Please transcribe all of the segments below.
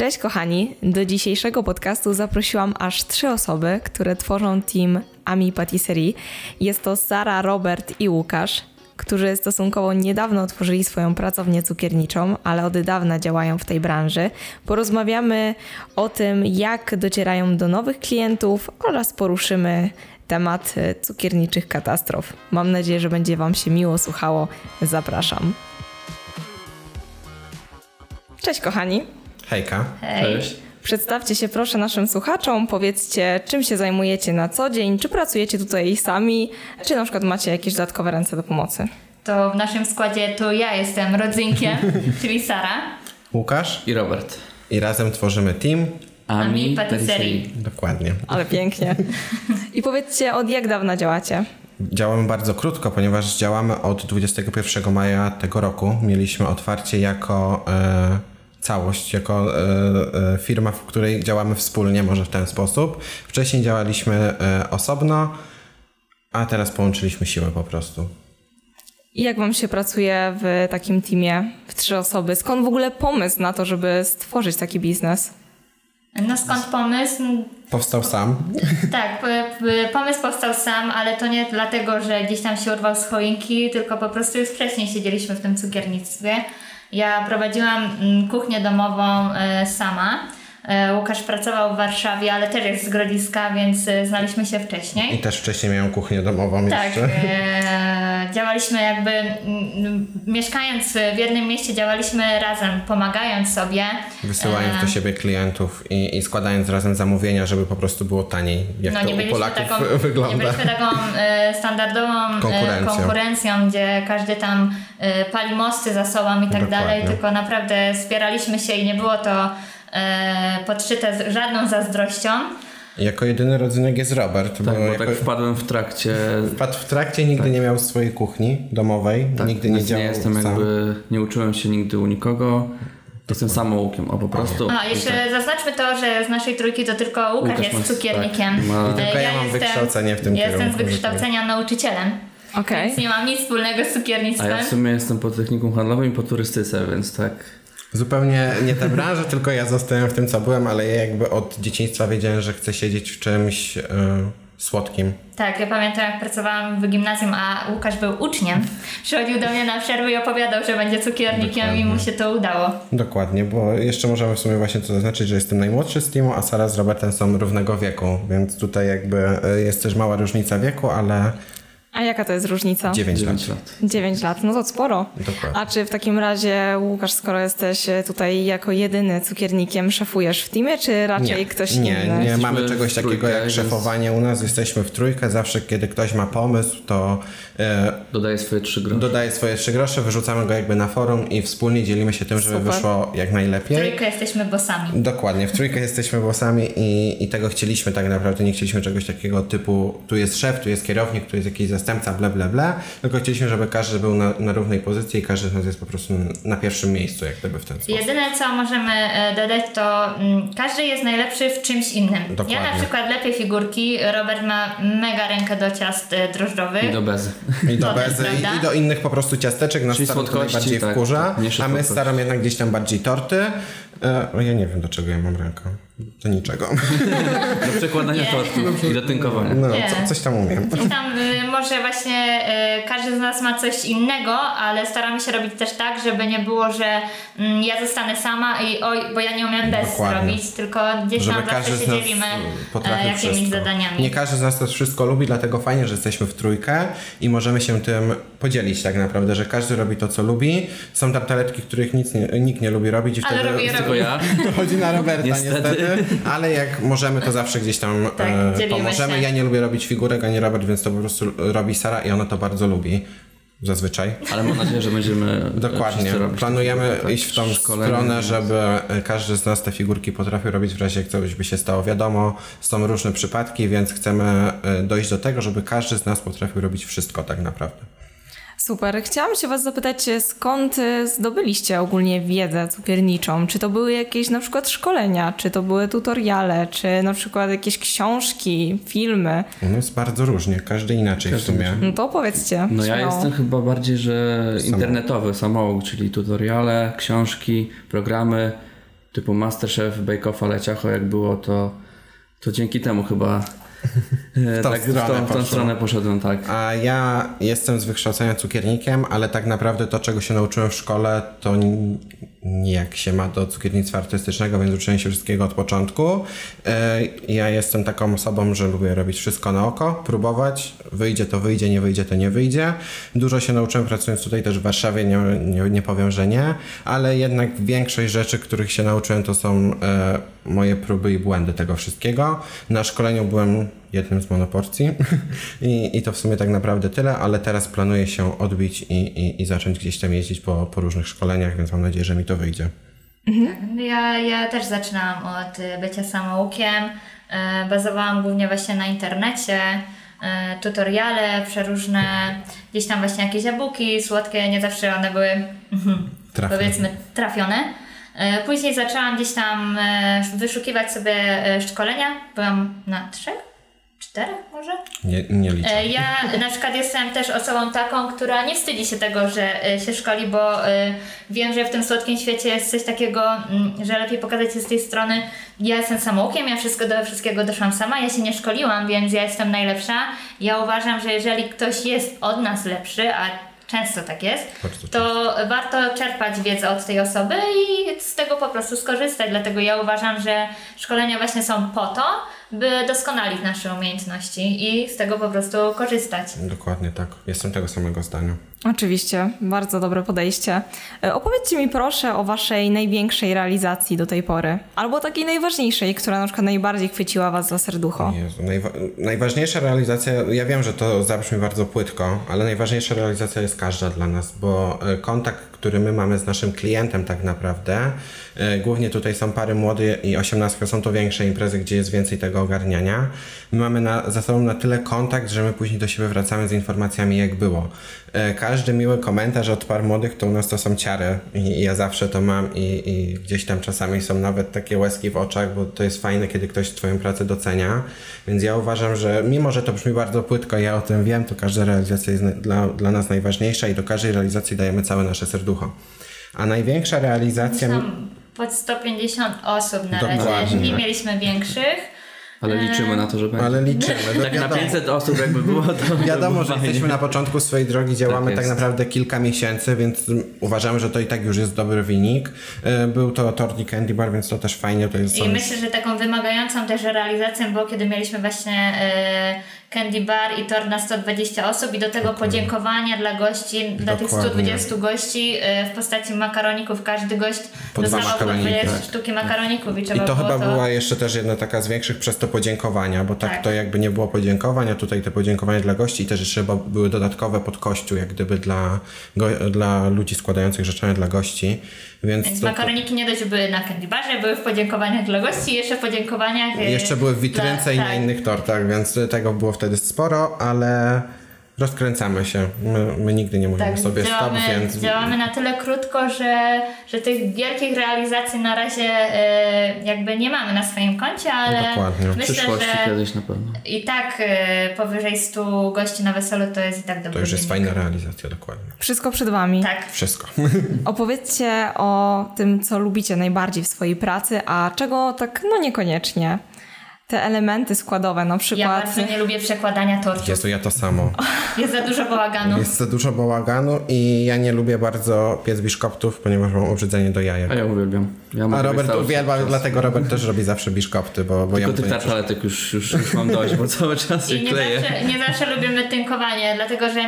Cześć kochani, do dzisiejszego podcastu zaprosiłam aż trzy osoby, które tworzą team Ami Patisserie. Jest to Sara, Robert i Łukasz, którzy stosunkowo niedawno otworzyli swoją pracownię cukierniczą, ale od dawna działają w tej branży. Porozmawiamy o tym, jak docierają do nowych klientów oraz poruszymy temat cukierniczych katastrof. Mam nadzieję, że będzie Wam się miło słuchało. Zapraszam. Cześć kochani. Hejka. Hej. Cześć. Przedstawcie się proszę naszym słuchaczom, powiedzcie, czym się zajmujecie na co dzień, czy pracujecie tutaj sami, czy na przykład macie jakieś dodatkowe ręce do pomocy. To w naszym składzie to ja jestem rodzynkiem, czyli Sara. Łukasz. I Robert. I razem tworzymy team. Ami Patisserie. Dokładnie. Ale pięknie. I powiedzcie, od jak dawna działacie? Działamy bardzo krótko, ponieważ działamy od 21 maja tego roku. Mieliśmy otwarcie jako e, całość, jako e, e, firma, w której działamy wspólnie, może w ten sposób. Wcześniej działaliśmy e, osobno, a teraz połączyliśmy siły po prostu. I jak wam się pracuje w takim teamie, w trzy osoby? Skąd w ogóle pomysł na to, żeby stworzyć taki biznes? No skąd pomysł? Powstał sam. Tak, pomysł powstał sam, ale to nie dlatego, że gdzieś tam się urwał z choinki, tylko po prostu już wcześniej siedzieliśmy w tym cukiernictwie. Ja prowadziłam mm, kuchnię domową e, sama. E, Łukasz pracował w Warszawie, ale też jest z Grodziska, więc e, znaliśmy się wcześniej. I też wcześniej miałem kuchnię domową Tak, jeszcze. e, działaliśmy jakby, mieszkając w jednym mieście, działaliśmy razem, pomagając sobie. Wysyłając E, do siebie klientów i, i składając razem zamówienia, żeby po prostu było taniej, jak no, to nie u byliśmy Polaków taką, wygląda. Nie byliśmy taką e, standardową e, Konkurencją. konkurencją, gdzie każdy tam pali mosty za sobą i tak Dokładnie. dalej, tylko naprawdę wspieraliśmy się i nie było to podszyte z żadną zazdrością. Jako jedyny rodzynek jest Robert, Tak, bo, bo jako, tak wpadłem w trakcie. wpadł w trakcie, nigdy nie miał swojej kuchni domowej, Tak, nigdy nie działał nie jestem sam. jakby, nie uczyłem się nigdy u nikogo. Jestem samoukiem, o po prostu. A, jeszcze tak. zaznaczmy to, że z naszej trójki to tylko Łukasz, Łukasz jest cukiernikiem. tak, ma- E, I tylko ja mam wykształcenie w tym ja Jestem z kierunku, wykształcenia nauczycielem, Okej. więc nie mam nic wspólnego z A cukiernictwem. ja w sumie jestem po technikum handlowym i po turystyce, więc tak. Zupełnie nie ta branża, tylko ja zostałem w tym, co byłem, ale ja jakby od dzieciństwa wiedziałem, że chcę siedzieć w czymś e, słodkim. Tak, ja pamiętam jak pracowałam w gimnazjum, a Łukasz był uczniem. Przychodził do mnie na przerwy i opowiadał, że będzie cukiernikiem i mu się to udało. Dokładnie, bo jeszcze możemy w sumie właśnie to zaznaczyć, że jestem najmłodszy z teamu, a Sara z Robertem są równego wieku, więc tutaj jakby e, jest też mała różnica wieku, ale A jaka to jest różnica? 9 lat. 9 lat. 9 lat, no to sporo. Dokładnie. A czy w takim razie, Łukasz, skoro jesteś tutaj jako jedyny cukiernikiem, szefujesz w teamie, czy raczej ktoś nie, inny? nie Jesteśmy mamy w czegoś takiego trójkę, jak szefowanie u nas, jesteśmy w trójkę, zawsze kiedy ktoś ma pomysł, to e, Dodaję swoje trzy grosze. dodaje swoje trzy grosze, wyrzucamy go jakby na forum i wspólnie dzielimy się tym, żeby Super. wyszło jak najlepiej. Trójkę jesteśmy bossami. Dokładnie, w trójkę jesteśmy bossami i, i tego chcieliśmy tak naprawdę, nie chcieliśmy czegoś takiego typu tu jest szef, tu jest kierownik, tu jest jakiś zastępca, ble, ble, ble, tylko chcieliśmy, żeby każdy był na, na równej pozycji i każdy z nas jest po prostu na pierwszym miejscu, jak gdyby w ten sposób. Jedyne co możemy e, dodać to mm, każdy jest najlepszy w czymś innym. Dokładnie. Ja na przykład lepiej figurki, Robert ma mega rękę do ciast e, drożdżowych. I do bezy. I do bezy, i, i do innych po prostu ciasteczek, nas Czyli starą to najbardziej tak, wkurza, tak, a my staram jednak gdzieś tam bardziej torty. E, o, ja nie wiem, do czego ja mam rękę. Do niczego. Do przekładania tortu i do tynkowania. No, co, coś tam umiem. I tam y, może właśnie y, każdy z nas ma coś innego, ale staramy się robić też tak, żeby nie było, że mm, ja zostanę sama i oj, bo ja nie umiem bez Dokładnie. robić, tylko gdzieś Żeby tam zawsze się dzielimy e, jakimiś wszystko. zadaniami. Nie każdy z nas to wszystko lubi, dlatego fajnie, że jesteśmy w trójkę i możemy się tym podzielić tak naprawdę, że każdy robi to, co lubi. Są tam taletki, których nic nie, nikt nie lubi robić i Ale wtedy robi- Tylko ja. to chodzi na Roberta niestety. Niestety. Ale jak możemy, to zawsze gdzieś tam Tak, e, pomożemy. się. Ja nie lubię robić figurek, ani Robert, więc to po prostu robi Sara i ona to bardzo lubi. Zazwyczaj. Ale mam nadzieję, że będziemy e, Dokładnie. Planujemy tak, iść w tą szkolenie, stronę, żeby e, każdy z nas te figurki potrafił robić w razie jak coś by się stało. Wiadomo, są różne przypadki, więc chcemy e, dojść do tego, żeby każdy z nas potrafił robić wszystko tak naprawdę. Super. Chciałam się Was zapytać, skąd y, zdobyliście ogólnie wiedzę cukierniczą? Czy to były jakieś na przykład szkolenia, czy to były tutoriale, czy na przykład jakieś książki, filmy? No jest bardzo różnie, każdy inaczej w sumie. No to opowiedzcie. No ja śmiało. jestem chyba bardziej, że internetowy samouk, czyli tutoriale, książki, programy. typu Masterchef, Bake Off, ale ciacho jak było, to, to dzięki temu chyba e, tą tak, w stronę tą, w tą stronę poszedłem, tak. A ja jestem z wykształcenia cukiernikiem, ale tak naprawdę to, czego się nauczyłem w szkole, to nijak się ma do cukiernictwa artystycznego, więc uczyłem się wszystkiego od początku. E, Ja jestem taką osobą, że lubię robić wszystko na oko, próbować. Wyjdzie to wyjdzie, nie wyjdzie to nie wyjdzie. Dużo się nauczyłem pracując tutaj też w Warszawie, nie, nie, nie powiem, że nie, ale jednak większość rzeczy, których się nauczyłem, to są e, moje próby i błędy tego wszystkiego. Na szkoleniu byłem jednym z monoporcji I, i to w sumie tak naprawdę tyle, ale teraz planuję się odbić i, i, i zacząć gdzieś tam jeździć po, po różnych szkoleniach, więc mam nadzieję, że mi to wyjdzie. Ja, ja też zaczynałam od y, bycia samoukiem. E, Bazowałam głównie właśnie na internecie, e, tutoriale przeróżne, gdzieś tam właśnie jakieś e-booki słodkie, nie zawsze one były mhm, Trafne. powiedzmy trafione. E, Później zaczęłam gdzieś tam e, wyszukiwać sobie e, szkolenia. Byłam na trzech, czterech może? Nie, nie liczę. E, Ja na przykład jestem też osobą taką, która nie wstydzi się tego, że e, się szkoli, bo e, wiem, że w tym słodkim świecie jest coś takiego, mm, że lepiej pokazać się z tej strony. Ja jestem samoukiem, ja wszystko do wszystkiego doszłam sama, ja się nie szkoliłam, więc ja jestem najlepsza. Ja uważam, że jeżeli ktoś jest od nas lepszy, a często tak jest, Bardzo to warto czerpać wiedzę od tej osoby i z tego po prostu skorzystać. Dlatego ja uważam, że szkolenia właśnie są po to, by doskonalić nasze umiejętności i z tego po prostu korzystać. Dokładnie tak. Jestem tego samego zdania. Oczywiście, bardzo dobre podejście. E, Opowiedzcie mi proszę o waszej największej realizacji do tej pory. Albo takiej najważniejszej, która na przykład najbardziej chwyciła was za serducho. Jezu, najwa- najważniejsza realizacja, ja wiem, że to zabrzmi bardzo płytko, ale najważniejsza realizacja jest każda dla nas, bo e, kontakt, który my mamy z naszym klientem tak naprawdę, e, głównie tutaj są pary młode i osiemnastka, są to większe imprezy, gdzie jest więcej tego ogarniania. My mamy na, za sobą na tyle kontakt, że my później do siebie wracamy z informacjami jak było. E, Każdy miły komentarz od par młodych to u nas to są ciary i ja zawsze to mam i, i gdzieś tam czasami są nawet takie łezki w oczach, bo to jest fajne, kiedy ktoś twoją pracę docenia, więc ja uważam, że mimo, że to brzmi bardzo płytko, ja o tym wiem, to każda realizacja jest dla, dla nas najważniejsza i do każdej realizacji dajemy całe nasze serducho. A największa realizacja... Tam pod 150 osób na razie. Nie mieliśmy większych. Ale liczymy na to, że będzie. Ale liczymy. no Tak na wiadomo. 500 osób jakby było, to Wiadomo, że jesteśmy na początku swojej drogi, działamy Tak tak, naprawdę kilka miesięcy, więc uważamy, że to i tak już jest dobry wynik. E, Był to tort i candy bar, więc to też fajnie. To jest I myślę, że taką wymagającą też realizacją było, kiedy mieliśmy właśnie e, Candy Bar i tor na 120 osób i do tego podziękowania dla gości, dla tych Dokładnie. 120 gości e, w postaci makaroników. Każdy gość Po dostawał po 20 tak. sztuki makaroników i I to chyba to... była jeszcze też jedna taka z większych przez to podziękowania, bo tak, Tak. to jakby nie było podziękowania, tutaj te podziękowania dla gości i też jeszcze były dodatkowe pod kościół, jak gdyby dla, go, dla ludzi składających życzenia dla gości. Więc, Więc to, makaroniki nie dość były na Candy Barze, były w podziękowaniach dla gości jeszcze w podziękowaniach... e, jeszcze były w witrynce dla- i na tak. innych tortach, więc tego było wtedy sporo, ale rozkręcamy się. My, my nigdy nie mówimy Tak, sobie stop, działamy, więc działamy na tyle krótko, że, że tych wielkich realizacji na razie e, jakby nie mamy na swoim koncie, ale Dokładnie. Myślę, przyszłości że kiedyś na pewno. i tak e, powyżej 100 gości na weselu to jest i tak dobry to już jest wynik. fajna realizacja, dokładnie. Wszystko przed wami. Tak. Wszystko. Opowiedzcie o tym, co lubicie najbardziej w swojej pracy, a czego tak no niekoniecznie. Te elementy składowe, na Ja przykład. bardzo nie lubię przekładania tortów. Jezu, ja to samo. Jest za dużo bałaganu. Jest za dużo bałaganu i ja nie lubię bardzo piec biszkoptów, ponieważ mam obrzydzenie do jajek. A ja uwielbiam. Ja A Robert uwielbia, dlatego Robert też robi zawsze biszkopty, bo, bo ja Tylko nie przeszkadza. tartaletek już, już, już mam dość, bo cały czas się I nie kleję. zawsze, nie zawsze lubimy tynkowanie, dlatego że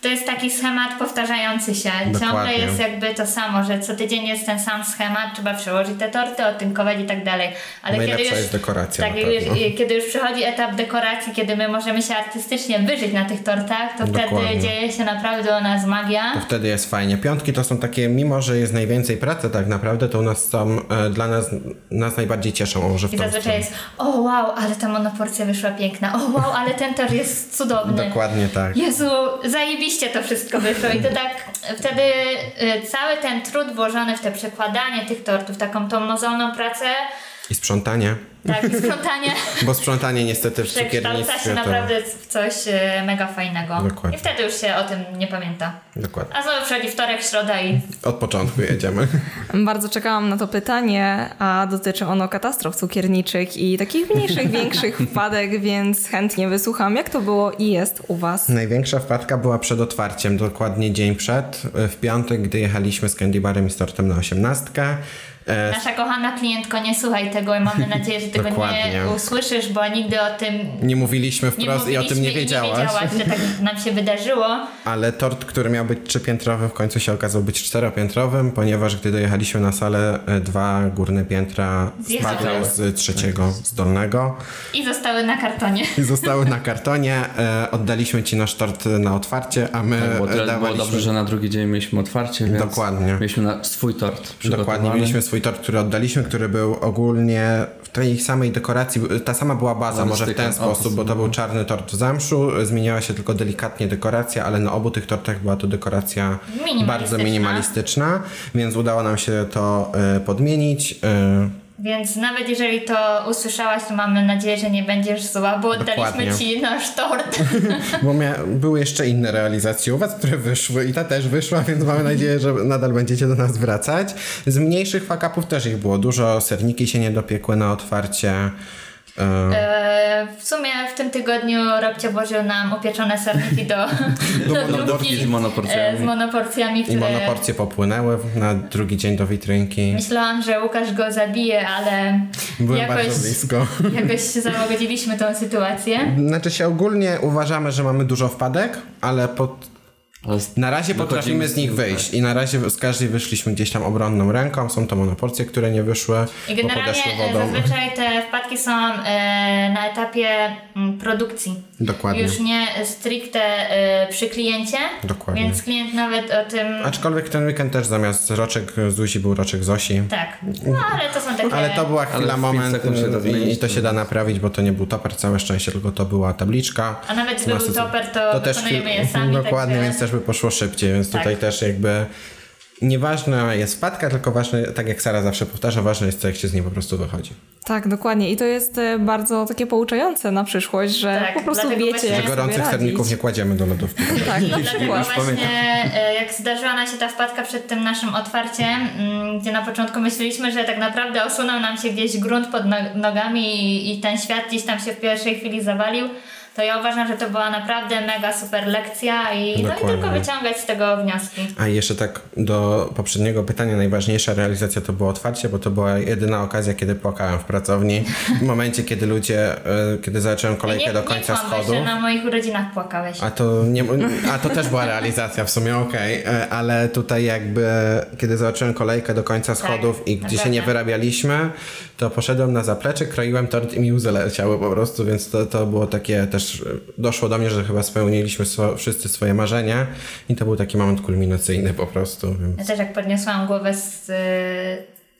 to jest taki schemat powtarzający się. Ciągle Dokładnie. jest jakby to samo, że co tydzień jest ten sam schemat, trzeba przełożyć te torty, otynkować i tak dalej. Ale kiedy Najlepsza już, jest dekoracja tak, już, kiedy już przychodzi etap dekoracji, kiedy my możemy się artystycznie wyżyć na tych tortach, to Dokładnie. wtedy dzieje się naprawdę u nas magia. To wtedy jest fajnie. Piątki to są takie, mimo że jest najwięcej pracy tak naprawdę, to u nas są, e, dla nas, nas najbardziej cieszą, że w I zazwyczaj stronę. jest, o wow, ale ta monoporcja wyszła piękna, o wow, ale ten tor jest cudowny. Dokładnie tak. Jezu, zajebiście to wszystko wyszło i to tak wtedy y, cały ten trud włożony w te przekładanie tych tortów, taką tą mozolną pracę I sprzątanie. Tak, i sprzątanie Bo sprzątanie niestety w się cukiernictwie to... naprawdę w coś e, mega fajnego. Dokładnie. I wtedy już się o tym nie pamięta. Dokładnie. A znowu przychodzi wtorek, środa i Od początku jedziemy. Bardzo czekałam na to pytanie, a dotyczy ono katastrof cukierniczych i takich mniejszych, większych wpadek, więc chętnie wysłucham, jak to było i jest u Was. Największa wpadka była przed otwarciem, dokładnie dzień przed, w piątek, gdy jechaliśmy z Candy Barem i z tortem na osiemnastkę. E, nasza kochana klientko, nie słuchaj tego i mamy nadzieję, że tego nie usłyszysz, bo nigdy o tym Nie mówiliśmy nie wprost i o tym nie mówiliśmy wiedziałaś. nie wiedziałaś, że tak nam się wydarzyło. Ale tort, który miał być trzypiętrowy, w końcu się okazał być czteropiętrowym, ponieważ gdy dojechaliśmy na salę, e, dwa górne piętra spadły z trzeciego, z dolnego I zostały na kartonie. i zostały na kartonie. E, oddaliśmy ci nasz tort na otwarcie, a my Tak, bo tyle było dawaliśmy... dobrze, że na drugi dzień mieliśmy otwarcie, więc Dokładnie. mieliśmy na swój tort. Dokładnie, mieliśmy swój tort, który oddaliśmy, który był ogólnie w tej samej dekoracji, ta sama była baza, może w ten sposób, bo to był czarny tort z zamszu, zmieniała się tylko delikatnie dekoracja, ale na obu tych tortach była to dekoracja Minimalistyczna. bardzo minimalistyczna, więc udało nam się to e, podmienić. Więc nawet jeżeli to usłyszałaś, to mamy nadzieję, że nie będziesz zła, bo oddaliśmy ci nasz tort. Bo mia- były jeszcze inne realizacje u Was, które wyszły i ta też wyszła, więc mamy nadzieję, że nadal będziecie do nas wracać. Z mniejszych fakapów też ich było dużo, serniki się nie dopiekły na otwarcie. E, E, w sumie w tym tygodniu Robcie włożył nam upieczone serniki do, do, monoporcji lodówki, z monoporcjami. e, z monoporcjami, I które monoporcje popłynęły na drugi dzień do witrynki. myślałam, że Łukasz go zabije, ale Byłem jakoś, bardzo blisko. jakoś załagodziliśmy tą sytuację. Znaczy się ogólnie uważamy, że mamy dużo wpadek, ale pod... Na razie potrafimy z nich wyjść i na razie z każdej wyszliśmy gdzieś tam obronną ręką. Są to monoporcje, które nie wyszły, I bo generalnie e, wodą. zazwyczaj te wpadki są e, na etapie mm, produkcji. Dokładnie. Już nie stricte e, przy kliencie, Dokładnie. więc klient nawet o tym... Aczkolwiek ten weekend też zamiast roczek Zuzi był roczek Zosi. Tak, no ale to są takie... Ale to była chwila, moment da i, i to się da naprawić, bo to nie był toper, całe szczęście, tylko to była tabliczka. A nawet gdyby był toper, to, wykonujemy je sami. Dokładnie, także... więc też by poszło szybciej, więc Tak. tutaj też jakby nieważna jest wpadka, tylko ważne, tak jak Sara zawsze powtarza, ważne jest to, jak się z niej po prostu wychodzi. Tak, dokładnie. I to jest e, bardzo takie pouczające na przyszłość, że Tak, po prostu wiecie, Że sobie gorących radzić. serników nie kładziemy do lodówki. Tak, na Dlatego właśnie e, jak zdarzyła nam się ta wpadka przed tym naszym otwarciem, mm, gdzie na początku myśleliśmy, że tak naprawdę osunął nam się gdzieś grunt pod no- nogami i, i ten świat gdzieś tam się w pierwszej chwili zawalił, to ja uważam, że to była naprawdę mega super lekcja i, no i tylko wyciągać z tego wnioski. A jeszcze tak do poprzedniego pytania, najważniejsza realizacja to było otwarcie, bo to była jedyna okazja, kiedy płakałem w pracowni. W momencie, kiedy ludzie, e, kiedy zacząłem kolejkę nie, do końca nie kłamę, schodów. że na moich urodzinach płakałeś. A to, nie, a to też była realizacja w sumie, okej, e, ale tutaj jakby, kiedy zobaczyłem kolejkę do końca schodów i gdzie się nie wyrabialiśmy, to poszedłem na zaplecze, kroiłem tort i mi łzy leciały po prostu, więc to, to było takie też, e, doszło do mnie, że chyba spełniliśmy swo, wszyscy swoje marzenia i to był taki moment kulminacyjny po prostu, więc... Ja też jak podniosłam głowę z, y,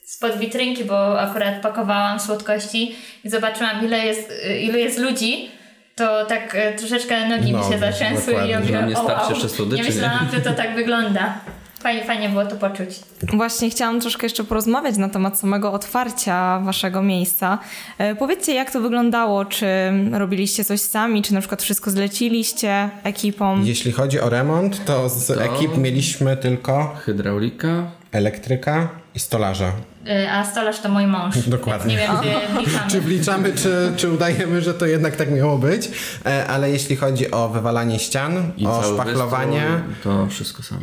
spod witrynki, bo akurat pakowałam słodkości i zobaczyłam ile jest, y, ilu jest ludzi, to tak troszeczkę nogi mi się zatrzęsły i ja mówię, nam nie o, starczy jeszcze słodyczy, nie? myślałam, że to tak wygląda. Fajnie, fajnie było to poczuć. Właśnie chciałam troszkę jeszcze porozmawiać na temat samego otwarcia waszego miejsca. E, Powiedzcie, jak to wyglądało? Czy robiliście coś sami, czy na przykład wszystko zleciliście ekipą? Jeśli chodzi o remont, to z To- ekip mieliśmy tylko Hydraulika. elektryka i stolarza. Y, A stolarz to mój mąż. Dokładnie. Nie wiem, gdzie wliczamy. Czy wliczamy, czy, czy udajemy, że to jednak tak miało być. E, Ale jeśli chodzi o wywalanie ścian, I o szpachlowanie, wystrój, To wszystko samo.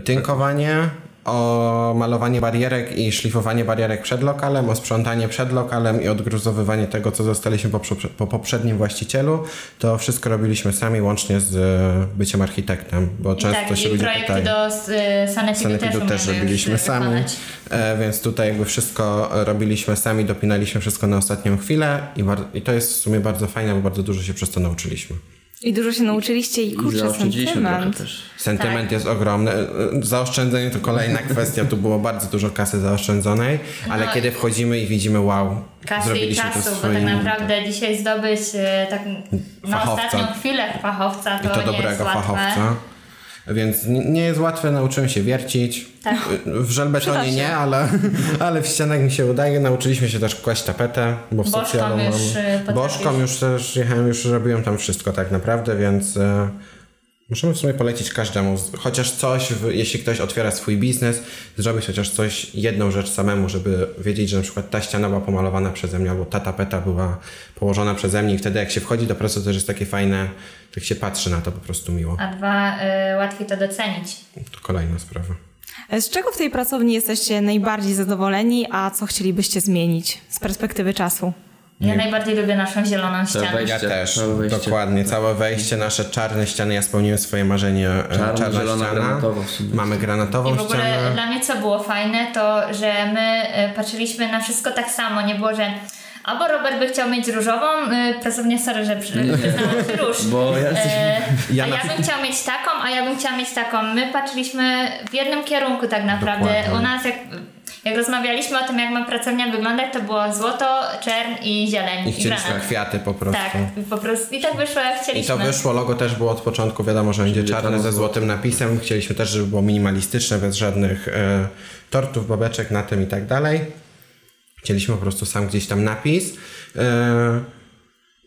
Tynkowanie, o malowanie barierek i szlifowanie barierek przed lokalem, o sprzątanie przed lokalem i odgruzowywanie tego, co zostaliśmy po, po poprzednim właścicielu, to wszystko robiliśmy sami, łącznie z e, byciem architektem, bo I często tak, się i ludzie projekty pytają. do y, sanepidu, Sanepidu też, też robiliśmy sami, e, więc tutaj jakby wszystko robiliśmy sami, dopinaliśmy wszystko na ostatnią chwilę i, i to jest w sumie bardzo fajne, bo bardzo dużo się przez to nauczyliśmy. I dużo się nauczyliście i I kurczę, trochę sentyment. też. Sentyment Tak. jest ogromny. Zaoszczędzenie to kolejna kwestia, tu było bardzo dużo kasy zaoszczędzonej, ale No i- kiedy wchodzimy i widzimy wow, kasy i zrobiliśmy czasu, to bo swoimi... tak naprawdę dzisiaj zdobyć e, tak na Fachowca. ostatnią chwilę fachowca to, I to nie jest dobrego łatwe. fachowca. Więc nie jest łatwe, nauczyłem się wiercić. Tak. W żelbetonie nie, ale, ale w ścianach mi się udaje. Nauczyliśmy się też kłaść tapetę, bo w socjalu już, mam... y, potrafisz. Bożkom już też jechałem, już robiłem tam wszystko tak naprawdę, więc e, możemy w sumie polecić każdemu. Chociaż coś, w, jeśli ktoś otwiera swój biznes, zrobić chociaż coś, jedną rzecz samemu, żeby wiedzieć, że na przykład ta ściana była pomalowana przeze mnie, albo ta tapeta była położona przeze mnie i wtedy jak się wchodzi do pracy, to też jest takie fajne, tak się patrzy na to po prostu miło. A dwa, y, łatwiej to docenić. To kolejna sprawa. Z czego w tej pracowni jesteście najbardziej zadowoleni, a co chcielibyście zmienić z perspektywy czasu? Ja najbardziej lubię naszą zieloną ścianę. wejść- Ja Wejście, też, całe wejście. dokładnie. Całe wejście, nasze czarne ściany, ja spełniłem swoje marzenie. e, Czarna, czarna zielona, ściana. Mamy granatową I w ogóle ścianę. dla mnie co było fajne, to że my y, patrzyliśmy na wszystko tak samo. Nie było, że albo Robert by chciał mieć różową, y, pracownię, sorry, że przy- przyznałam ci róż. Bo ja. E, Ja a na- ja bym chciał mieć taką, a ja bym chciała mieć taką. My patrzyliśmy w jednym kierunku tak naprawdę. Dokładnie. U nas jak, jak rozmawialiśmy o tym, jak ma pracownia wyglądać, to było złoto, czern i zieleń. I chcieliśmy granat. kwiaty po prostu. Tak, i po prostu. I tak wyszło jak I chcieliśmy. to wyszło, logo też było od początku, wiadomo, że będzie czarne ze złotym napisem. Chcieliśmy też, żeby było minimalistyczne, bez żadnych e, tortów, babeczek na tym i tak dalej. Chcieliśmy po prostu sam gdzieś tam napis. E,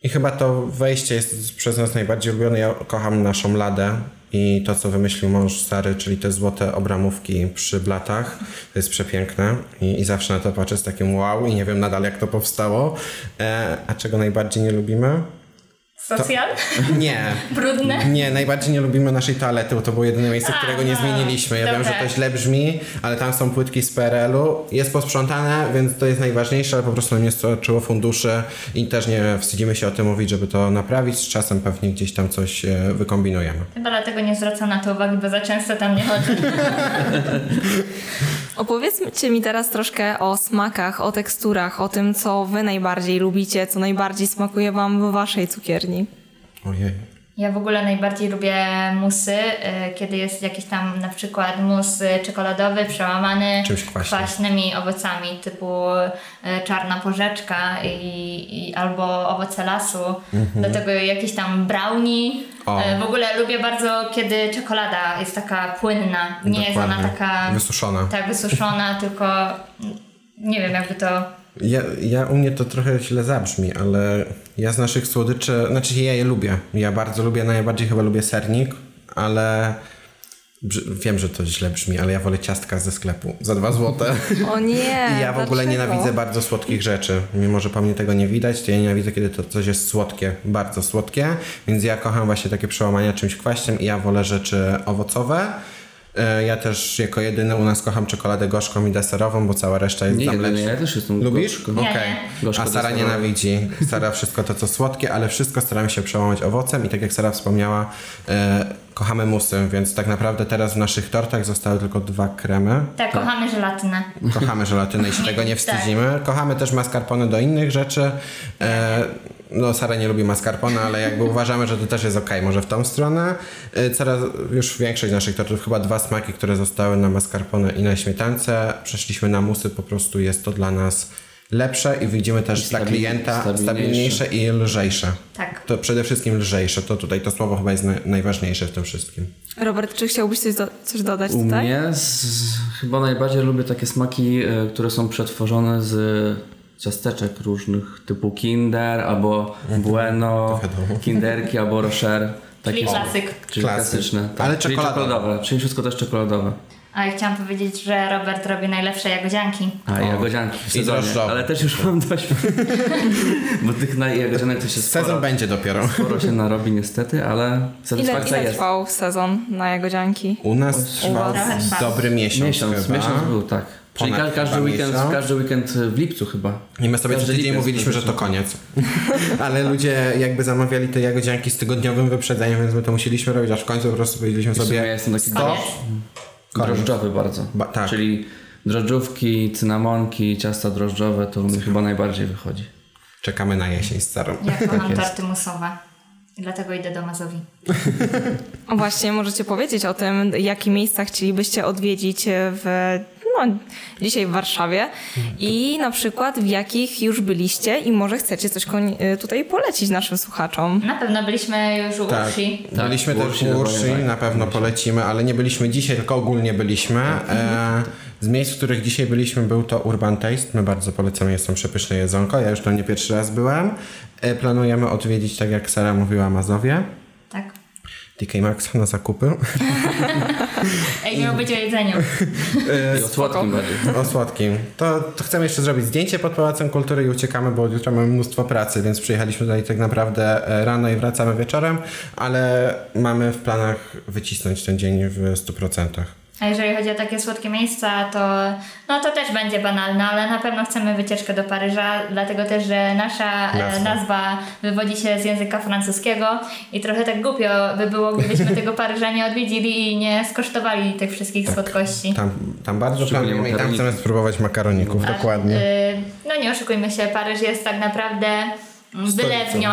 I chyba to wejście jest przez nas najbardziej ulubione. Ja kocham naszą ladę i to, co wymyślił mąż stary, czyli te złote obramówki przy blatach. To jest przepiękne i, i zawsze na to patrzę z takim wow i nie wiem nadal, jak to powstało. E, a czego najbardziej nie lubimy? Socjal? Nie. Brudne? Nie, najbardziej nie lubimy naszej toalety, bo to było jedyne miejsce, którego nie Aha, zmieniliśmy. Ja wiem, że to źle brzmi, ale tam są płytki z PRL-u. Jest posprzątane, więc to jest najważniejsze, ale po prostu nam nie starczyło funduszy i też nie wstydzimy się o tym mówić, żeby to naprawić. Z czasem pewnie gdzieś tam coś e, wykombinujemy. Chyba dlatego nie zwracam na to uwagi, bo za często tam nie chodzę. Opowiedzcie mi teraz troszkę o smakach, o teksturach, o tym, co wy najbardziej lubicie, co najbardziej smakuje wam w waszej cukierni. Ojej. Ja w ogóle najbardziej lubię musy, y, kiedy jest jakiś tam na przykład mus y, czekoladowy przełamany Czymś kwaśnym. kwaśnymi owocami typu y, czarna porzeczka i, i albo owoce lasu. Do tego jakieś tam brownie. Mhm. O. W ogóle lubię bardzo, kiedy czekolada jest taka płynna. Nie jest ona Dokładnie. taka Wysuszona. tak wysuszona, tylko nie wiem jakby to Ja, ja u mnie to trochę źle zabrzmi, ale ja z naszych słodyczy, znaczy ja je lubię. Ja bardzo lubię, najbardziej chyba lubię sernik, ale wiem, że to źle brzmi, ale ja wolę ciastka ze sklepu za dwa złote. O nie! I ja w ogóle dlaczego? nienawidzę bardzo słodkich rzeczy. Mimo, że po mnie tego nie widać, to ja nienawidzę, kiedy to coś jest słodkie, bardzo słodkie. Więc ja kocham właśnie takie przełamania czymś kwaśnym i ja wolę rzeczy owocowe. E, Ja też jako jedyny u nas kocham czekoladę gorzką i deserową, bo cała reszta jest Nie, tam jedyny, lepsza. ja też jestem Lubisz? gorzko. Okej. Nie. A Sara nienawidzi. Sara wszystko to, co słodkie, ale wszystko staramy się przełamać owocem i tak jak Sara wspomniała, e, kochamy musy, więc tak naprawdę teraz w naszych tortach zostały tylko dwa kremy. tak, kochamy żelatynę. Kochamy żelatynę i się tego nie Tak. wstydzimy. Kochamy też mascarpone do innych rzeczy. E, no, Sara nie lubi mascarpone, ale jakby uważamy, że to też jest okej, może w tą stronę. E, coraz już większość naszych tortów, chyba dwa smaki, które zostały na mascarpone i na śmietance. Przeszliśmy na musy, po prostu jest to dla nas lepsze i widzimy też I dla klienta stabilniejsze. stabilniejsze i lżejsze. Tak. To przede wszystkim lżejsze, to tutaj to słowo chyba jest na, najważniejsze w tym wszystkim. Robert, czy chciałbyś coś, do, coś dodać U tutaj? mnie z, chyba najbardziej lubię takie smaki, e, które są przetworzone z ciasteczek różnych, typu Kinder albo Bueno, wiadomo. Kinderki albo Rocher. Czyli klasyk. Czyli Klasyk. klasyczne. Tak. Ale czyli czekoladowe. czekoladowe. Czyli wszystko też czekoladowe. A ja chciałam powiedzieć, że Robert robi najlepsze jagodzianki. A O. jagodzianki w sezonie. Ale też już mam dość. Bo tych na jagodzianek to się sporo, Sezon będzie dopiero. sporo się narobi niestety, ale Ile, satysfakcja ile jest. trwał sezon na jagodzianki? U nas trwał dobry miesiąc, Miesiąc, chyba. miesiąc był, tak. Czyli ka- każdy weekend, miesiąc. każdy weekend w lipcu chyba. I my sobie co Każdy tydzień mówiliśmy, że to koniec. Ale ludzie jakby zamawiali te jagodzianki z tygodniowym wyprzedzeniem, więc my to musieliśmy robić, aż w końcu po prostu powiedzieliśmy W sumie ja sobie jestem taki stop. Koniec. drożdżowy bardzo. Ba- tak. Czyli drożdżówki, cynamonki, ciasta drożdżowe to mi chyba najbardziej wychodzi. Czekamy na jesień z Sarą. Ja kocham jest. torty musowe. I dlatego idę do Mazowi. Właśnie, możecie powiedzieć o tym, jakie miejsca chcielibyście odwiedzić w no, dzisiaj w Warszawie i na przykład w jakich już byliście i może chcecie coś y, tutaj polecić naszym słuchaczom. Na pewno byliśmy już u Tak. Ursi. Tak, byliśmy też dokładnie Ursi, tak. na pewno polecimy, ale nie byliśmy dzisiaj, tylko ogólnie byliśmy. E, z miejsc, w których dzisiaj byliśmy, był to Urban Taste. My bardzo polecamy, jest tam przepyszne jedzonko. Ja już tam nie pierwszy raz byłem. E, planujemy odwiedzić, tak jak Sara mówiła, Mazowie. Tak. DK Max na zakupy. Ej, miało być o jedzeniu. I o słodkim bardziej. O słodkim. To, to chcemy jeszcze zrobić zdjęcie pod Pałacem Kultury i uciekamy, bo jutro mamy mnóstwo pracy, więc przyjechaliśmy tutaj tak naprawdę e, rano i wracamy wieczorem, ale mamy w planach wycisnąć ten dzień w 100%. A jeżeli chodzi o takie słodkie miejsca, to no to też będzie banalne, ale na pewno chcemy wycieczkę do Paryża, dlatego też, że nasza e, Nazwa. nazwa wywodzi się z języka francuskiego i trochę tak głupio by było, gdybyśmy tego Paryża nie odwiedzili i nie skosztowali tych wszystkich słodkości. Tam, tam bardzo planujemy i tam chcemy spróbować makaroników, dokładnie. Y, No nie oszukujmy się, Paryż jest tak naprawdę wylewnią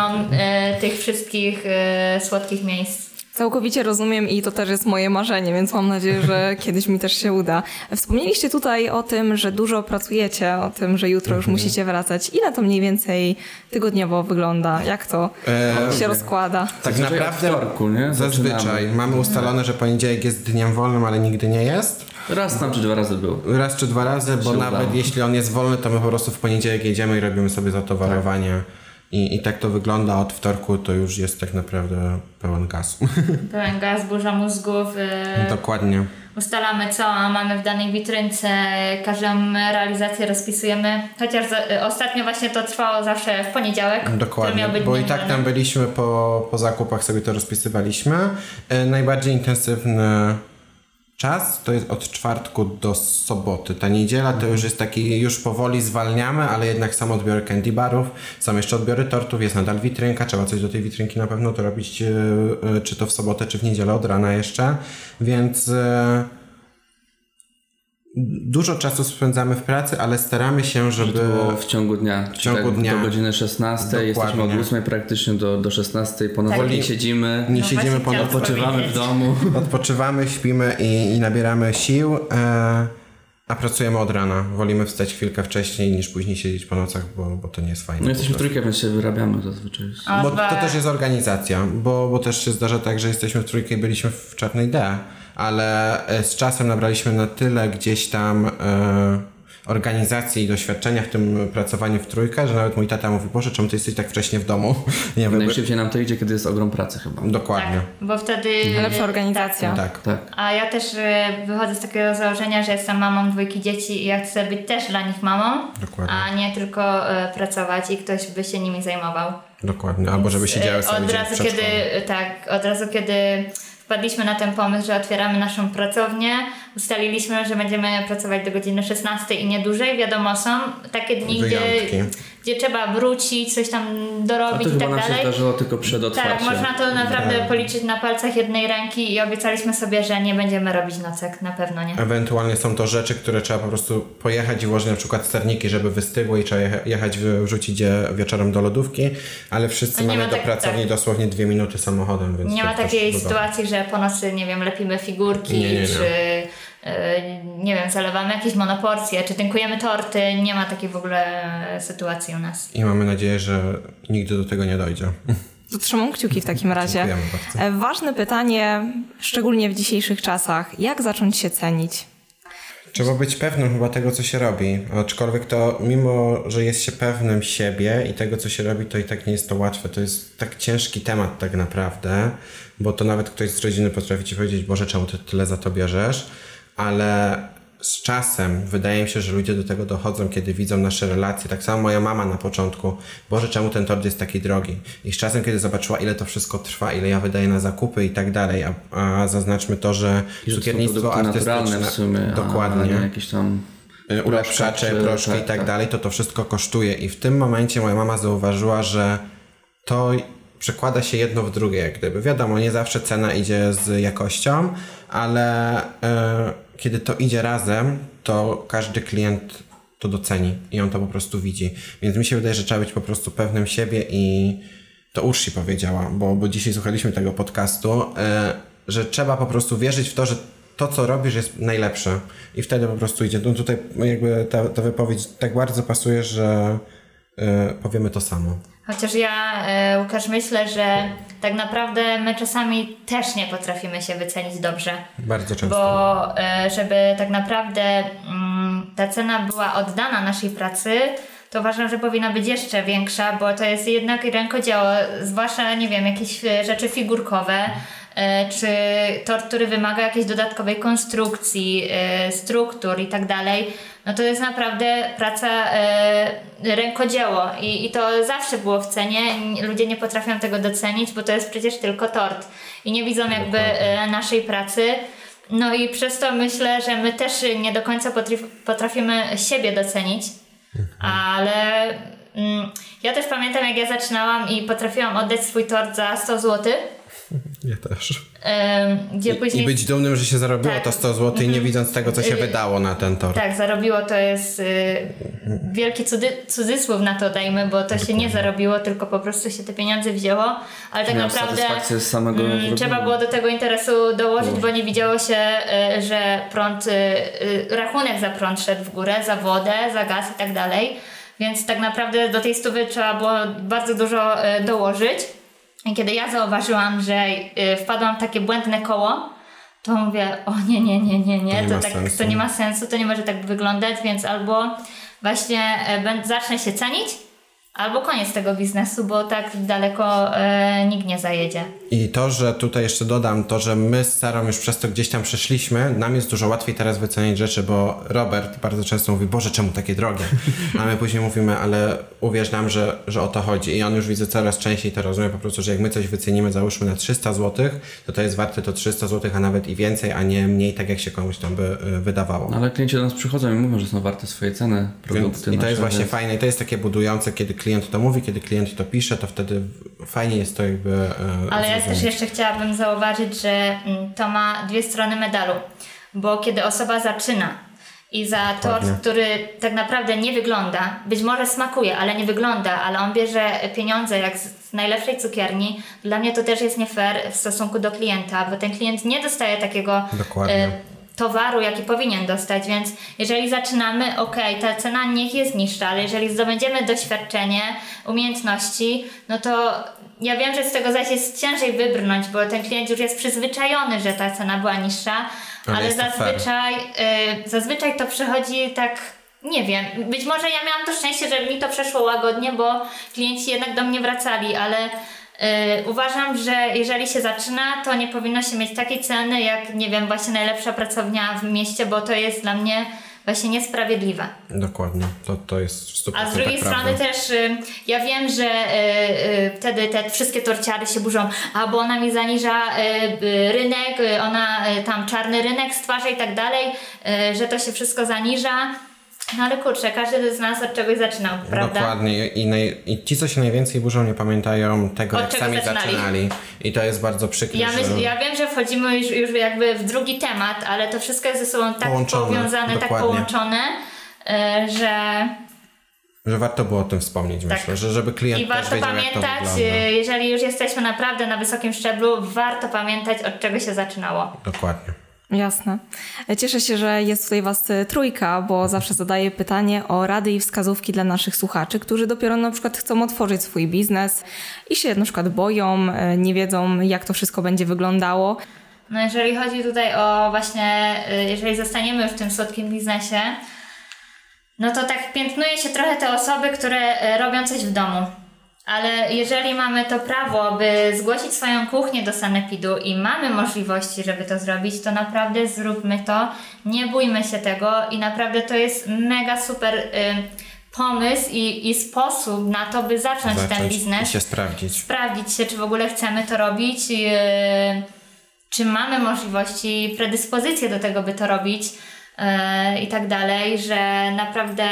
y, tych wszystkich y, słodkich miejsc. Całkowicie rozumiem i to też jest moje marzenie, więc mam nadzieję, że kiedyś mi też się uda. Wspomnieliście tutaj o tym, że dużo pracujecie, o tym, że jutro już musicie wracać. Ile to mniej więcej tygodniowo wygląda? Jak to E, się rozkłada? tak Zazwyczaj naprawdę wtorku, nie? zazwyczaj mamy ustalone, że poniedziałek jest dniem wolnym, ale nigdy nie jest. Raz tam czy dwa razy był. Raz czy dwa razy, bo nawet udało. jeśli on jest wolny, to my po prostu w poniedziałek jedziemy i robimy sobie zatowarowanie. I, I tak to wygląda od wtorku, to już jest tak naprawdę pełen gaz. Pełen gaz, burza mózgów. y, Dokładnie. ustalamy co mamy w danej witrynce, każdą realizację rozpisujemy. Chociaż y, ostatnio właśnie to trwało zawsze w poniedziałek. Dokładnie, miał być bo i tak tam byliśmy po, po zakupach, sobie to rozpisywaliśmy. E, najbardziej intensywny czas to jest od czwartku do soboty. Ta niedziela to już jest taki, już powoli zwalniamy, ale jednak są odbiory candy barów, są jeszcze odbiory tortów, jest nadal witrynka, trzeba coś do tej witrynki na pewno to robić, e, e, czy to w sobotę, czy w niedzielę od rana jeszcze, więc... Dużo czasu spędzamy w pracy, ale staramy się, żeby... Było w ciągu dnia. W ciągu dnia. Do godziny 16. Jesteśmy od Dokładnie. 8 praktycznie do, do 16. Ponownie Tak. nie siedzimy. Nie No siedzimy właśnie po chciałam Odpoczywamy w domu. Odpoczywamy, śpimy i, i nabieramy sił, e, a pracujemy od rana. Wolimy wstać chwilkę wcześniej niż później siedzieć po nocach, bo, bo to nie jest fajne. No jesteśmy trójkę, więc się wyrabiamy zazwyczaj. Bo to też jest organizacja, bo, bo też się zdarza tak, że jesteśmy w trójkę i byliśmy w czarnej D, ale e, z czasem nabraliśmy na tyle gdzieś tam e, organizacji i doświadczenia w tym pracowaniu w trójkę, że nawet mój tata mówi, Boże, czemu ty jesteś tak wcześnie w domu? Nie wiem, Najszybciej nam to idzie, kiedy jest ogrom pracy chyba. dokładnie. Tak, bo wtedy... Lepsza organizacja. Tak. Tak. A ja też y, wychodzę z takiego założenia, że jestem mamą dwójki dzieci i ja chcę być też dla nich mamą, Dokładnie. a nie tylko pracować i ktoś by się nimi zajmował. Dokładnie. Albo żeby siedziały Y, sobie od razu kiedy Tak, od razu kiedy wpadliśmy na ten pomysł, że otwieramy naszą pracownię, ustaliliśmy, że będziemy pracować do godziny 16 i nie dłużej. Wiadomo, są takie dni, gdzie, Wyjątki. gdzie trzeba wrócić, coś tam A dorobić to i tak nam się dalej. zdarzyło tylko przed Tak, otwarciem. można to naprawdę policzyć na palcach jednej ręki i obiecaliśmy sobie, że nie będziemy robić nocek, na pewno nie. Ewentualnie są to rzeczy, które trzeba po prostu pojechać i włożyć na przykład sterniki, żeby wystygły i trzeba jecha- jechać, wrzucić je wieczorem do lodówki, ale wszyscy mamy ma do tak- pracowni tak. dosłownie dwie minuty samochodem, więc Nie ma takiej sytuacji, że po nocy, nie wiem, lepimy figurki, Nie, nie, nie. czy nie wiem, zalewamy jakieś monoporcje, czy tynkujemy torty. Nie ma takiej w ogóle e, sytuacji u nas. I mamy nadzieję, że nigdy do tego nie dojdzie. To trzymam kciuki w takim razie. E, Ważne pytanie, szczególnie w dzisiejszych czasach. Jak zacząć się cenić? Trzeba być pewnym chyba tego, co się robi. Aczkolwiek to, mimo że jest się pewnym siebie i tego, co się robi, to i tak nie jest to łatwe. To jest tak ciężki temat tak naprawdę, bo to nawet ktoś z rodziny potrafi ci powiedzieć, Boże, czemu ty tyle za to bierzesz? Ale z czasem wydaje mi się, że ludzie do tego dochodzą, kiedy widzą nasze relacje. Tak samo moja mama na początku. Boże, czemu ten tort jest taki drogi? I z czasem, kiedy zobaczyła, ile to wszystko trwa, ile ja wydaję na zakupy i tak dalej, a, a zaznaczmy to, że I cukiernictwo artystyczne... w sumie, Dokładnie a jakieś tam y, ulepszacze, proszki, proszki tak, i tak, tak. dalej, to to wszystko kosztuje. I w tym momencie moja mama zauważyła, że to przekłada się jedno w drugie, jak gdyby. Wiadomo, nie zawsze cena idzie z jakością, ale e, kiedy to idzie razem, to każdy klient to doceni i on to po prostu widzi. Więc mi się wydaje, że trzeba być po prostu pewnym siebie i to Ursi powiedziała, bo, bo dzisiaj słuchaliśmy tego podcastu, e, że trzeba po prostu wierzyć w to, że to, co robisz, jest najlepsze. I wtedy po prostu idzie. No tutaj jakby ta, ta wypowiedź tak bardzo pasuje, że y, powiemy to samo. Chociaż ja, e, Łukasz, myślę, że tak naprawdę my czasami też nie potrafimy się wycenić dobrze. Bardzo często. Bo e, żeby tak naprawdę mm, ta cena była oddana naszej pracy, to uważam, że powinna być jeszcze większa, bo to jest jednak rękodzieło, zwłaszcza, nie wiem, jakieś e, rzeczy figurkowe, czy tort, który wymaga jakiejś dodatkowej konstrukcji, e, struktur i tak dalej, no to jest naprawdę praca e, rękodzieło I, i to zawsze było w cenie. Ludzie nie potrafią tego docenić, bo to jest przecież tylko tort i nie widzą jakby e, naszej pracy. No i przez to myślę, że my też nie do końca potraf, potrafimy siebie docenić, ale mm, ja też pamiętam jak ja zaczynałam i potrafiłam oddać swój tort za 100 zł. Ja też. Gdzie I, później... I być dumnym, że się zarobiło Tak. to 100 zł i nie widząc tego, co się Y, wydało na ten tor. Tak, zarobiło to jest y, wielki cudy, cudzysłów na to dajmy, bo to się nie zarobiło, tylko po prostu się te pieniądze wzięło, ale tak Miał naprawdę satysfakcję z samego mm, trzeba było do tego interesu dołożyć, bo nie widziało się, y, że prąd, y, y, rachunek za prąd szedł w górę, za wodę, za gaz i tak dalej, więc tak naprawdę do tej stówy trzeba było bardzo dużo y, dołożyć. I kiedy ja zauważyłam, że y, wpadłam w takie błędne koło, to mówię, o nie, nie, nie, nie, nie, To nie tak, sensu. to nie ma sensu, to nie może tak wyglądać, więc albo właśnie e, zacznę się cenić, albo koniec tego biznesu, bo tak daleko e, nikt nie zajedzie. I to, że tutaj jeszcze dodam, to, że my z Sarą już przez to gdzieś tam przeszliśmy, nam jest dużo łatwiej teraz wycenić rzeczy, bo Robert bardzo często mówi, Boże, czemu takie drogie? A my później mówimy, ale uwierz nam, że, że o to chodzi. I on już widzę coraz częściej to rozumie po prostu, że jak my coś wycenimy, załóżmy na 300 zł, to to jest warte to 300 zł, a nawet i więcej, a nie mniej, tak jak się komuś tam by y, wydawało. No, ale klienci do nas przychodzą i mówią, że są warte swoje ceny produkty Więc, I to jest właśnie więc- fajne i to jest takie budujące, kiedy klient to mówi, kiedy klient to pisze, to wtedy fajnie jest to jakby e, Ale ja też zrozumieć. jeszcze chciałabym zauważyć, że mm, to ma dwie strony medalu, bo kiedy osoba zaczyna i za tort, który tak naprawdę nie wygląda, być może smakuje, ale nie wygląda, ale on bierze pieniądze jak z z najlepszej cukierni, dla mnie to też jest nie fair w stosunku do klienta, bo ten klient nie dostaje takiego Dokładnie. Towaru, jaki powinien dostać, więc jeżeli zaczynamy, ok, ta cena niech jest niższa, ale jeżeli zdobędziemy doświadczenie, umiejętności, no to ja wiem, że z tego zaś jest ciężej wybrnąć, bo ten klient już jest przyzwyczajony, że ta cena była niższa, Ale ale, zazwyczaj, y, zazwyczaj to przychodzi tak, nie wiem, być może ja miałam to szczęście, że mi to przeszło łagodnie, bo klienci jednak do mnie wracali, ale uważam, że jeżeli się zaczyna, to nie powinno się mieć takiej ceny, jak, nie wiem, właśnie najlepsza pracownia w mieście, bo to jest dla mnie właśnie niesprawiedliwe. Dokładnie, to, to jest w 100% A z drugiej prawda. strony też y, ja wiem, że y, y, wtedy te wszystkie torciary się burzą, a bo ona mi zaniża y, y, rynek, y, ona y, tam czarny rynek stwarza i tak dalej, y, że to się wszystko zaniża. No ale kurczę, każdy z nas od czegoś zaczynał, prawda? Dokładnie I, naj, i ci, co się najwięcej burzą, nie pamiętają tego, Od jak sami zaczynali. zaczynali. I to jest bardzo przykre, Ja, że... myśl, ja wiem, że wchodzimy już, już jakby w drugi temat, ale to wszystko jest ze sobą tak Połączone, powiązane, tak dokładnie. połączone, y, że że warto było o tym wspomnieć, Tak. myślę, że żeby klient I też warto wiedział, pamiętać, y, jeżeli już jesteśmy naprawdę na wysokim szczeblu, warto pamiętać, od czego się zaczynało. Dokładnie. Jasne. Cieszę się, że jest tutaj Was e, trójka, bo zawsze zadaję pytanie o rady i wskazówki dla naszych słuchaczy, którzy dopiero na przykład chcą otworzyć swój biznes i się na przykład boją, e, nie wiedzą jak to wszystko będzie wyglądało. No jeżeli chodzi tutaj o właśnie, y, jeżeli zostaniemy już w tym słodkim biznesie, no to tak piętnuje się trochę te osoby, które robią coś w domu. Ale jeżeli mamy to prawo, by zgłosić swoją kuchnię do Sanepidu i mamy możliwości, żeby to zrobić, to naprawdę zróbmy to. Nie bójmy się tego i naprawdę to jest mega super y, pomysł i, i sposób na to, by zacząć, ten Zacząć biznes i się sprawdzić. sprawdzić się, czy w ogóle chcemy to robić, yy, czy mamy możliwości, predyspozycje do tego, by to robić yy, i tak dalej, że naprawdę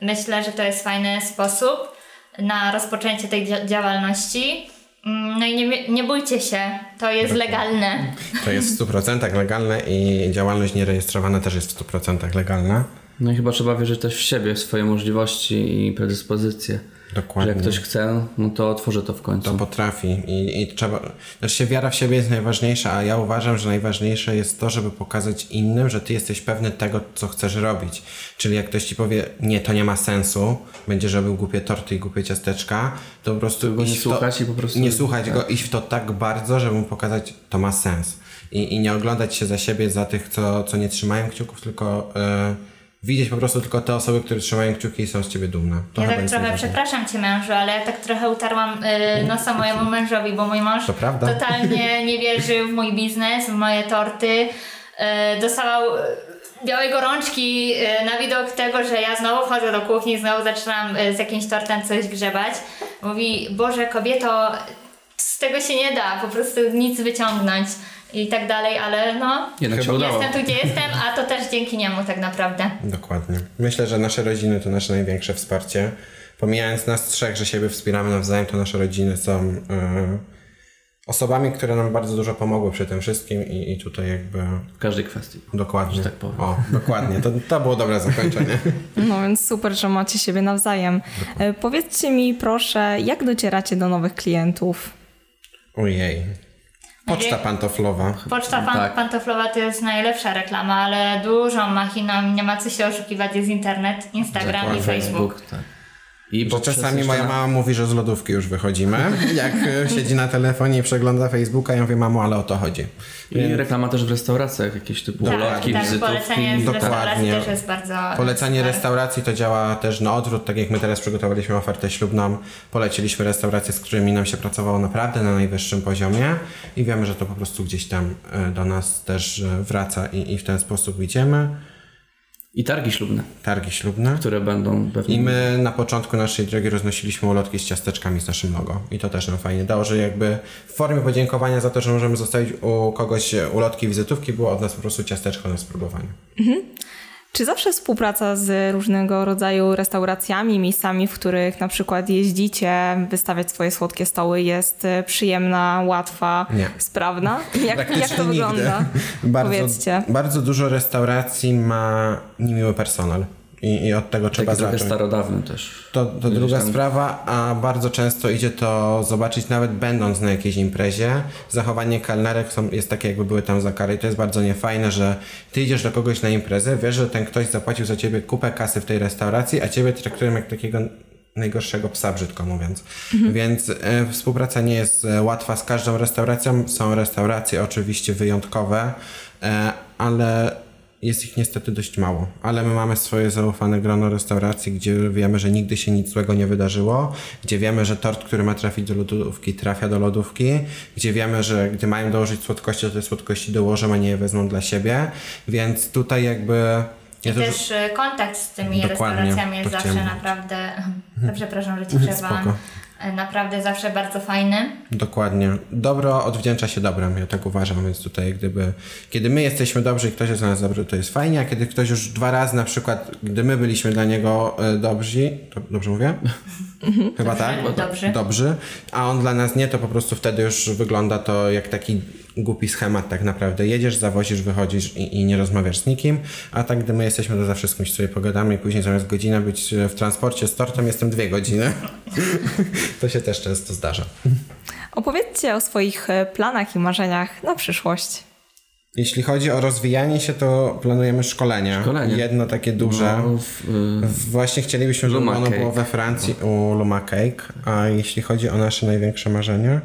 myślę, że to jest fajny sposób na rozpoczęcie tej dzia- działalności. Mm, No i nie, nie bójcie się, to jest legalne. To jest w 100% legalne i działalność nierejestrowana też jest w 100% legalna. No i chyba trzeba wierzyć też w siebie, w swoje możliwości i predyspozycje. Dokładnie. Że jak ktoś chce, no to otworzy to w końcu. To potrafi i, i trzeba. Znaczy wiara w siebie jest najważniejsza, a ja uważam, że najważniejsze jest to, żeby pokazać innym, że ty jesteś pewny tego, co chcesz robić. Czyli jak ktoś ci powie, nie, to nie ma sensu, będziesz robił głupie torty i głupie ciasteczka, to po prostu Go nie w to, słuchać i po prostu- Nie słuchać go, iść w to tak bardzo, żeby mu pokazać, to ma sens. I, i nie oglądać się za siebie, za tych, co, co nie trzymają kciuków, tylko e, widzieć po prostu tylko te osoby, które trzymają kciuki i są z ciebie dumne. To Ja tak trochę przepraszam cię mężu, ale ja tak trochę utarłam y, nosa mojemu mężowi, bo mój mąż To prawda. totalnie nie wierzył w mój biznes, w moje torty. Y, dostawał y, białej gorączki y, na widok tego, że ja znowu wchodzę do kuchni, znowu zaczynam y, z jakimś tortem coś grzebać. Mówi, Boże kobieto, z tego się nie da po prostu nic wyciągnąć i tak dalej, ale no Jednak się udało. jestem tu gdzie jestem, a to też dzięki niemu tak naprawdę. Dokładnie. Myślę, że nasze rodziny to nasze największe wsparcie. Pomijając nas trzech, że siebie wspieramy nawzajem, to nasze rodziny są e, osobami, które nam bardzo dużo pomogły przy tym wszystkim i, i tutaj jakby W każdej kwestii. dokładnie. Że tak powiem. O, dokładnie. To, to było dobre zakończenie. No więc super, że macie siebie nawzajem. E, Powiedzcie mi proszę, jak docieracie do nowych klientów? Ojej. Poczta pantoflowa. Poczta pan, Tak. pantoflowa to jest najlepsza reklama, ale dużą machiną, nie ma co się oszukiwać, jest internet, Instagram Dokładnie. i Facebook. tak. I Że poprzez czasami moja na- mama mówi, że z lodówki już wychodzimy. Jak e, siedzi na telefonie i przegląda Facebooka, ja mówię, mamo, ale o to chodzi. I reklama też w restauracjach, jakieś typu Tak, ulotki, tak, wizytówki. polecenie z Dokładnie. restauracji też jest bardzo... Polecanie super. restauracji to działa też na odwrót, tak jak my teraz przygotowaliśmy ofertę ślubną, poleciliśmy restauracje, z którymi nam się pracowało naprawdę na najwyższym poziomie i wiemy, że to po prostu gdzieś tam e, do nas też e, wraca i, i w ten sposób idziemy. I targi ślubne, Targi ślubne. które będą pewnie... I my na początku naszej drogi roznosiliśmy ulotki z ciasteczkami z naszym logo. I to też nam fajnie dało, że jakby w formie podziękowania za to, że możemy zostawić u kogoś ulotki, wizytówki, było od nas po prostu ciasteczko na spróbowanie. Czy zawsze współpraca z różnego rodzaju restauracjami, miejscami, w których na przykład jeździcie, wystawiać swoje słodkie stoły jest e, przyjemna, łatwa, Nie. sprawna? Jak, jak to nigdy. wygląda? Bardzo, Powiedzcie. bardzo dużo restauracji ma niemiły personel. I, I od tego trzeba zacząć. starodawny też. To, to druga tam- sprawa, a bardzo często idzie to zobaczyć nawet będąc na jakiejś imprezie. Zachowanie kelnerek są, jest takie jakby były tam za karę i to jest bardzo niefajne, że ty idziesz do kogoś na imprezę, wiesz, że ten ktoś zapłacił za ciebie kupę kasy w tej restauracji, a ciebie traktują jak takiego najgorszego psa, brzydko mówiąc. Więc e, współpraca nie jest e, łatwa z każdą restauracją. Są restauracje oczywiście wyjątkowe, e, ale jest ich niestety dość mało. Ale my mamy swoje zaufane grono restauracji, gdzie wiemy, że nigdy się nic złego nie wydarzyło, gdzie wiemy, że tort, który ma trafić do lodówki, trafia do lodówki, gdzie wiemy, że gdy mają dołożyć słodkości, to te słodkości dołożą, a nie je wezmą dla siebie. Więc tutaj jakby... I Ja też y, kontakt z tymi Dokładnie, restauracjami jest zawsze naprawdę... Przepraszam, że ci przerwałam. Y, Naprawdę zawsze bardzo fajny. Dokładnie. Dobro odwdzięcza się dobrem, ja tak uważam, więc tutaj gdyby, kiedy my jesteśmy dobrzy i ktoś jest dla nas dobry, to jest fajnie, a kiedy ktoś już dwa razy na przykład, gdy my byliśmy dla niego e, dobrzy, to dobrze mówię? Chyba tak? Dobrzy. Dobrzy, a on dla nas nie, to po prostu wtedy już wygląda to jak taki głupi schemat tak naprawdę. Jedziesz, zawozisz, wychodzisz i, i nie rozmawiasz z nikim, a tak gdy my jesteśmy, to zawsze z kimś sobie pogadamy i później zamiast godzina być w transporcie z tortem, jestem dwie godziny. to się też często zdarza. Opowiedzcie o swoich e, planach i marzeniach na przyszłość. Jeśli chodzi o rozwijanie się, to planujemy szkolenia. Szkolenie. Jedno takie duże. No, w, y, Właśnie chcielibyśmy, żeby Luma ono Cake. było we Francji u Luma Cake. A jeśli chodzi o nasze największe marzenia,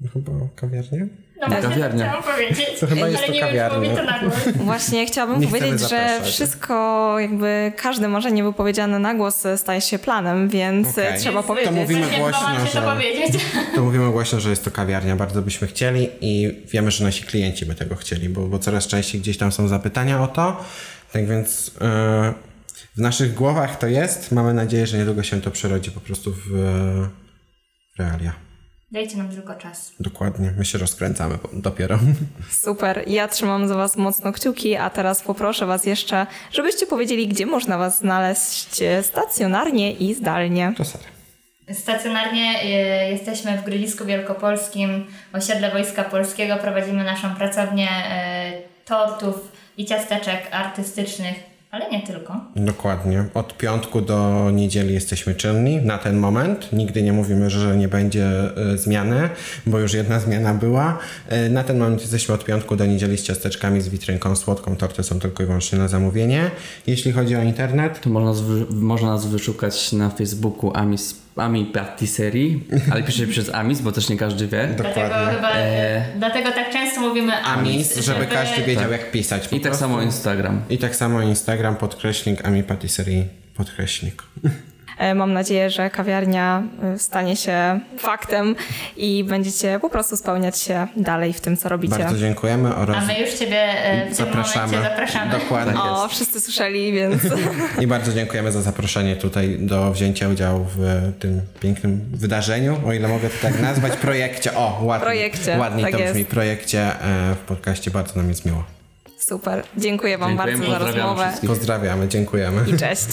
no chyba kawiarnię? No właśnie, Kawiarnia. chciałam powiedzieć. To chyba jest ale to nie kawiarnia. wiem, czy mówię to na głos. Właśnie chciałabym powiedzieć, że wszystko, jakby każde marzenie wypowiedziane na głos e, staje się planem, więc e, Okej. trzeba To powiedzieć. mówimy Właśnie głośno, że- to powiedzieć. To mówimy głośno, że jest to kawiarnia. Bardzo byśmy chcieli i wiemy, że nasi klienci by tego chcieli, bo, bo coraz częściej gdzieś tam są zapytania o to. Tak więc yy, w naszych głowach to jest. Mamy nadzieję, że niedługo się to przerodzi po prostu w, w realia. Dajcie nam tylko czas. Dokładnie, my się rozkręcamy dopiero. Super, ja trzymam za Was mocno kciuki, a teraz poproszę Was jeszcze, żebyście powiedzieli, gdzie można Was znaleźć e, stacjonarnie i zdalnie. To. Stacjonarnie y, jesteśmy w Grodzisku Wielkopolskim, osiedle Wojska Polskiego. Prowadzimy naszą pracownię y, tortów i ciasteczek artystycznych ale nie tylko. Dokładnie. Od piątku do niedzieli jesteśmy czynni na ten moment. Nigdy nie mówimy, że nie będzie e, zmiany, bo już jedna zmiana była. E, na ten moment jesteśmy od piątku do niedzieli z ciasteczkami, z witrynką słodką. Torty są tylko i wyłącznie na zamówienie. Jeśli chodzi o internet, To można, można nas wyszukać na Facebooku Amis, Ami Patisserie, ale pisze się przez Amis, bo też nie każdy wie. Dlatego Dokładnie. chyba, dlatego tak często mówimy Amis, żeby każdy wiedział jak pisać. I tak samo Instagram. I tak samo Instagram, podkreśnik, Ami Patisserie, podkreśnik. E, Mam nadzieję, że kawiarnia e, stanie się faktem i będziecie po prostu spełniać się dalej w tym, co robicie. Bardzo dziękujemy oraz A my już Ciebie e, w zapraszamy. zapraszamy. Dokładnie. O, wszyscy słyszeli, więc I bardzo dziękujemy za zaproszenie tutaj do wzięcia udziału w tym pięknym wydarzeniu, o ile mogę to tak nazwać, projekcie. O, ładnie, Projekcie, ładniej tak to brzmi, jest. projekcie w podcaście. Bardzo nam jest miło. super. Dziękuję Wam Dziękujemy, bardzo za pozdrawiamy rozmowę wszystkich. Pozdrawiamy, dziękujemy. i cześć.